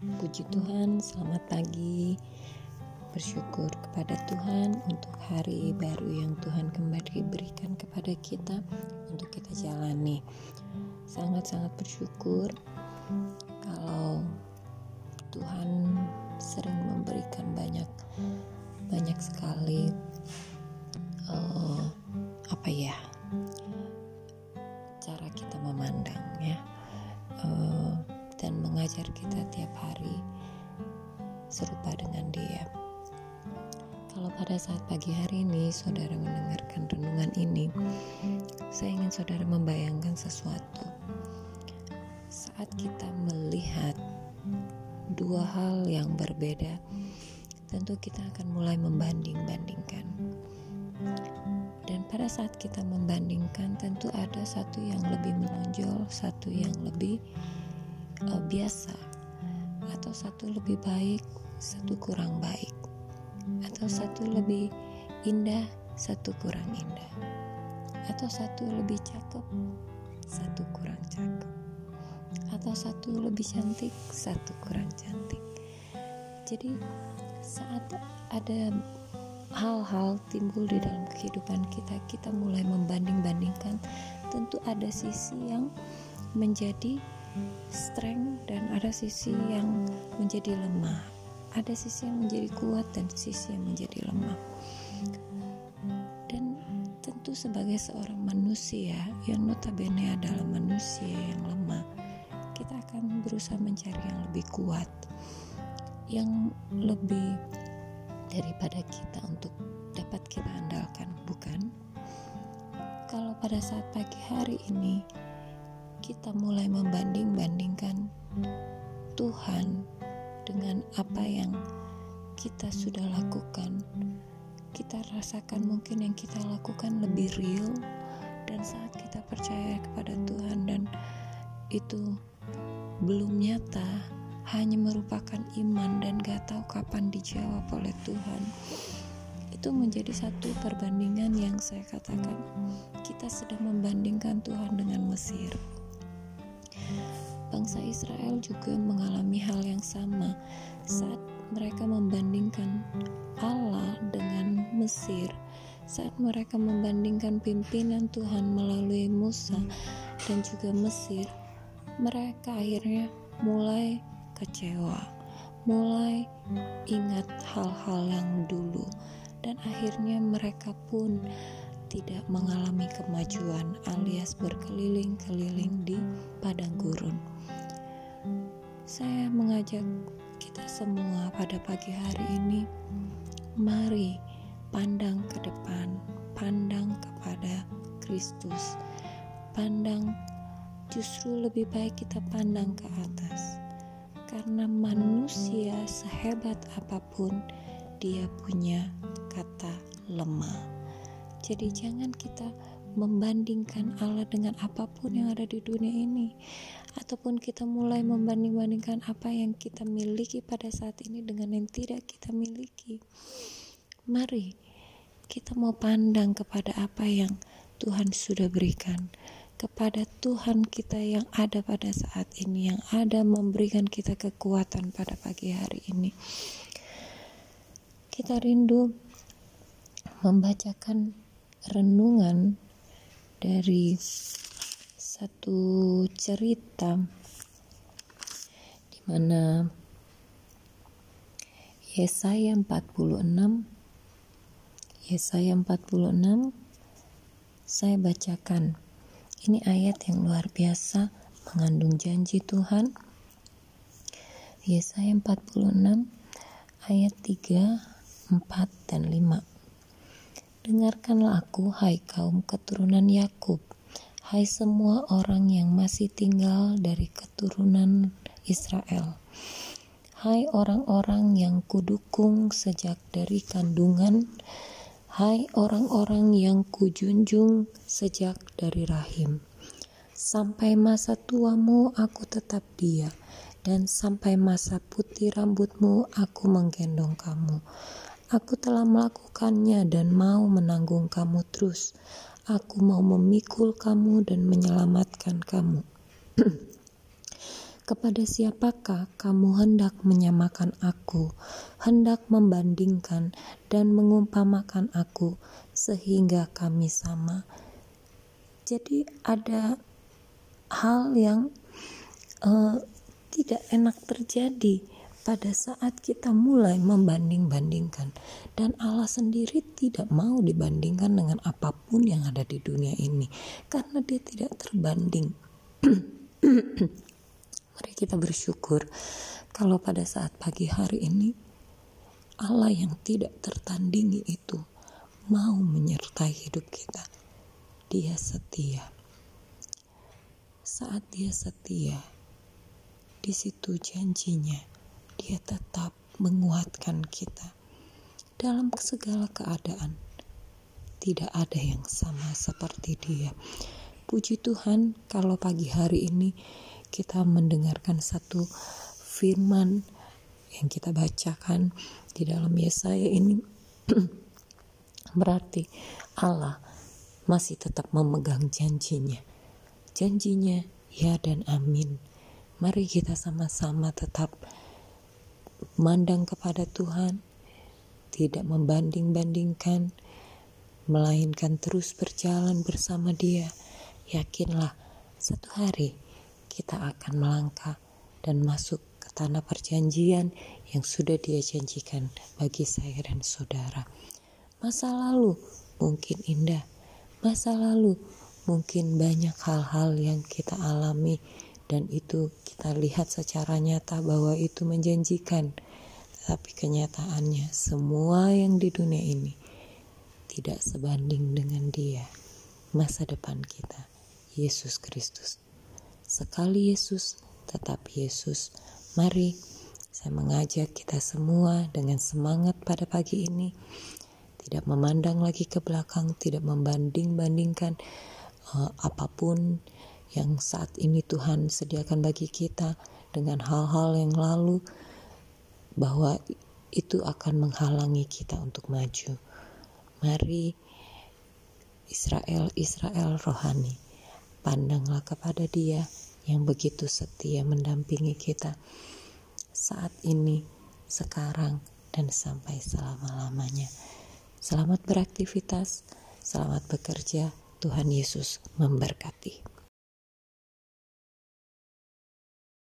Puji Tuhan, selamat pagi. Bersyukur kepada Tuhan untuk hari baru yang Tuhan kembali berikan kepada kita untuk kita jalani. Sangat-sangat bersyukur mengajar kita tiap hari serupa dengan dia. Kalau pada saat pagi hari ini saudara mendengarkan renungan ini, saya ingin saudara membayangkan sesuatu. Saat kita melihat dua hal yang berbeda, tentu kita akan mulai membanding-bandingkan. Dan pada saat kita membandingkan, tentu ada satu yang lebih menonjol, satu yang lebih uh, biasa atau satu lebih baik satu kurang baik atau satu lebih indah satu kurang indah atau satu lebih cakep satu kurang cakep atau satu lebih cantik satu kurang cantik. Jadi saat ada hal-hal timbul di dalam kehidupan kita kita mulai membanding-bandingkan tentu ada sisi yang menjadi strength dan ada sisi yang menjadi lemah. Ada sisi yang menjadi kuat dan sisi yang menjadi lemah. Dan tentu sebagai seorang manusia yang notabene adalah manusia yang lemah kita akan berusaha mencari yang lebih kuat yang lebih daripada kita untuk dapat kita andalkan bukan? Kalau pada saat pagi hari ini kita mulai membanding-bandingkan Tuhan dengan apa yang kita sudah lakukan. Kita rasakan mungkin yang kita lakukan lebih real dan saat kita percaya kepada Tuhan dan itu belum nyata hanya merupakan iman dan gak tahu kapan dijawab oleh Tuhan. Itu menjadi satu perbandingan yang saya katakan. Kita sedang membandingkan Tuhan dengan Mesir bangsa Israel juga mengalami hal yang sama saat mereka membandingkan Allah dengan Mesir. Saat mereka membandingkan pimpinan Tuhan melalui Musa dan juga Mesir mereka akhirnya mulai kecewa mulai ingat hal-hal yang dulu dan akhirnya mereka pun tidak mengalami kemajuan alias berkeliling-keliling di padang gurun. Saya mengajak kita semua pada pagi hari ini, mari pandang ke depan, pandang kepada Kristus, pandang justru lebih baik kita pandang ke atas, karena manusia sehebat apa pun dia punya kata lemah. Jadi jangan kita membandingkan Allah dengan apa pun yang ada di dunia ini ataupun kita mulai membanding-bandingkan apa yang kita miliki pada saat ini dengan yang tidak kita miliki. Mari kita mau pandang kepada apa yang Tuhan sudah berikan kepada Tuhan kita yang ada pada saat ini yang ada memberikan kita kekuatan pada pagi hari ini. Kita rindu membacakan renungan dari satu cerita di mana Yesaya 46 Yesaya 46 saya bacakan. Ini ayat yang luar biasa mengandung janji Tuhan. Yesaya 46 ayat 3 4 dan 5 Dengarkanlah aku, hai kaum keturunan Yakub, hai semua orang yang masih tinggal dari keturunan Israel. Hai orang-orang yang kudukung sejak dari kandungan, hai orang-orang yang kujunjung sejak dari rahim. Sampai masa tuamu aku tetap dia, dan sampai masa putih rambutmu aku menggendong kamu. Aku telah melakukannya dan mau menanggung kamu terus. Aku mau memikul kamu dan menyelamatkan kamu. Kepada siapakah kamu hendak menyamakan aku, hendak membandingkan dan mengumpamakan aku, sehingga kami sama? Jadi, ada hal yang uh, tidak enak terjadi pada saat kita mulai membanding-bandingkan, dan Allah sendiri tidak mau dibandingkan dengan apa pun yang ada di dunia ini, karena Dia tidak terbanding. Mari kita bersyukur kalau pada saat pagi hari ini Allah yang tidak tertandingi itu mau menyertai hidup kita. Dia setia. Saat dia setia, di situ janjinya dia tetap menguatkan kita dalam segala keadaan. Tidak ada yang sama seperti dia. Puji Tuhan, kalau pagi hari ini kita mendengarkan satu firman yang kita bacakan di dalam Yesaya ini berarti Allah masih tetap memegang janjinya. Janjinya ya dan amin. Mari kita sama-sama tetap mandang kepada Tuhan, tidak membanding-bandingkan, melainkan terus berjalan bersama Dia. Yakinlah, satu hari kita akan melangkah dan masuk ke tanah perjanjian yang sudah dia janjikan bagi saya dan saudara. Masa lalu mungkin indah, masa lalu mungkin banyak hal-hal yang kita alami dan itu kita lihat secara nyata bahwa itu menjanjikan. Tetapi kenyataannya semua yang di dunia ini tidak sebanding dengan dia. Masa depan kita, Yesus Kristus. Sekali Yesus, tetap Yesus. Mari saya mengajak kita semua dengan semangat pada pagi ini. Tidak memandang lagi ke belakang, tidak membanding-bandingkan uh, apa pun yang saat ini Tuhan sediakan bagi kita dengan hal-hal yang lalu bahwa itu akan menghalangi kita untuk maju. Mari Israel, Israel rohani Pandanglah kepada Dia yang begitu setia mendampingi kita saat ini, sekarang, dan sampai selama-lamanya. Selamat beraktivitas, selamat bekerja. Tuhan Yesus memberkati.